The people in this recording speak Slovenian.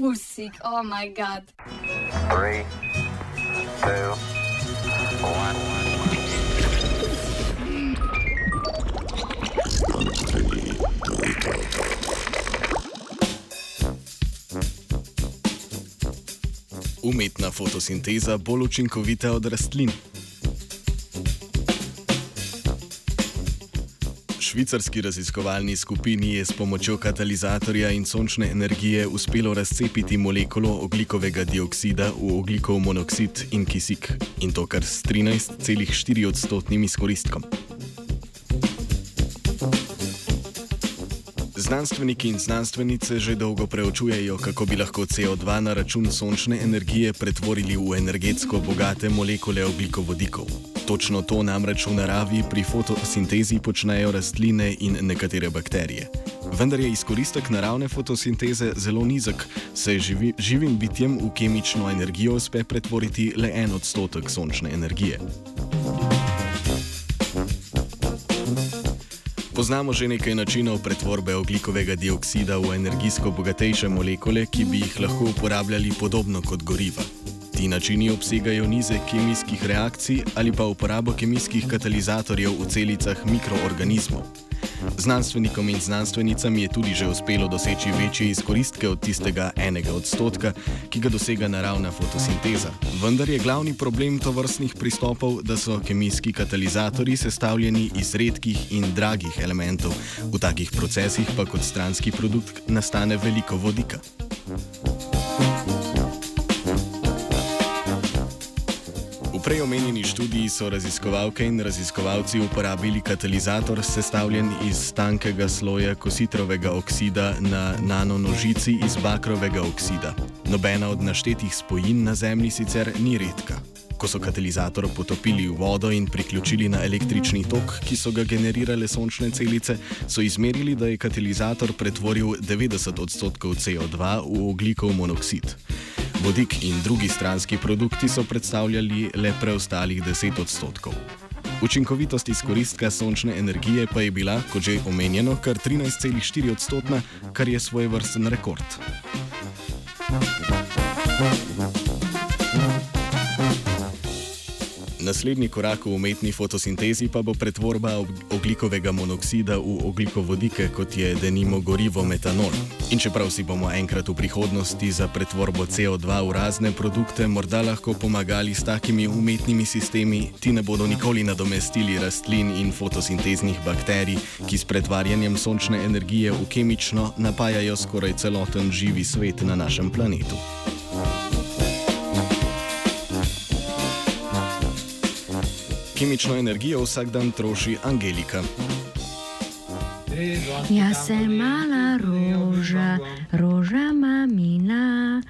fusik, oh moj bog. Three, two, one. Umetna fotosinteza bolj učinkovita od rastlin. Švicarski raziskovalni skupini je s pomočjo katalizatorja in sončne energije uspelo razcepiti molekulo oglikovega dioksida v oglikov monoksid in kisik, in to kar s 13,4 odstotnim izkoristkom. Znanstveniki in znanstvenice že dolgo preučujejo, kako bi lahko CO2 na račun sončne energije pretvorili v energetsko bogate molekule oglikovodikov. Točno to namreč v naravi pri fotosintezi počnejo rastline in nekatere bakterije. Vendar je izkoristek naravne fotosinteze zelo nizek, saj živi, živim bitjem v kemično energijo uspe pretvoriti le en odstotek sončne energije. Poznamo že nekaj načinov pretvorbe oglikovega dioksida v energijsko bogatejše molekule, ki bi jih lahko uporabljali podobno kot goriva. Ti načini obsegajo nize kemijskih reakcij ali pa uporabo kemijskih katalizatorjev v celicah mikroorganizmov. Znanstvenikom in znanstvenicam je tudi že uspelo doseči večje izkoristke od tistega enega odstotka, ki ga dosega naravna fotosinteza. Vendar je glavni problem tovrstnih pristopov, da so kemijski katalizatori sestavljeni iz redkih in dragih elementov, v takih procesih pa kot stranski produkt nastane veliko vodika. V preomenjeni študiji so raziskovalke in raziskovalci uporabili katalizator sestavljen iz tankega sloja kositrovega oksida na nanonožici iz bakrovega oksida. Nobena od naštetih spojin na Zemlji sicer ni redka. Ko so katalizator potopili v vodo in priključili na električni tok, ki so ga generirale sončne celice, so izmerili, da je katalizator pretvoril 90 odstotkov CO2 v oglikov monoksid. Vodik in drugi stranski produkti so predstavljali le preostalih 10 odstotkov. Učinkovitost izkoristka sončne energije pa je bila, kot že omenjeno, kar 13,4 odstotna, kar je svoj vrsten rekord. Naslednji korak v umetni fotosintezi pa bo pretvorba oglikovega monoksida v oglikovodike, kot je denimo gorivo metanol. In čeprav si bomo enkrat v prihodnosti za pretvorbo CO2 v razne produkte morda lahko pomagali s takimi umetnimi sistemi, ti ne bodo nikoli nadomestili rastlin in fotosinteznih bakterij, ki s pretvarjanjem sončne energije v kemično napajajo skoraj celoten živi svet na našem planetu. Kemično energijo vsak dan troši Angelika. Jaz sem mala roža, roža mamina,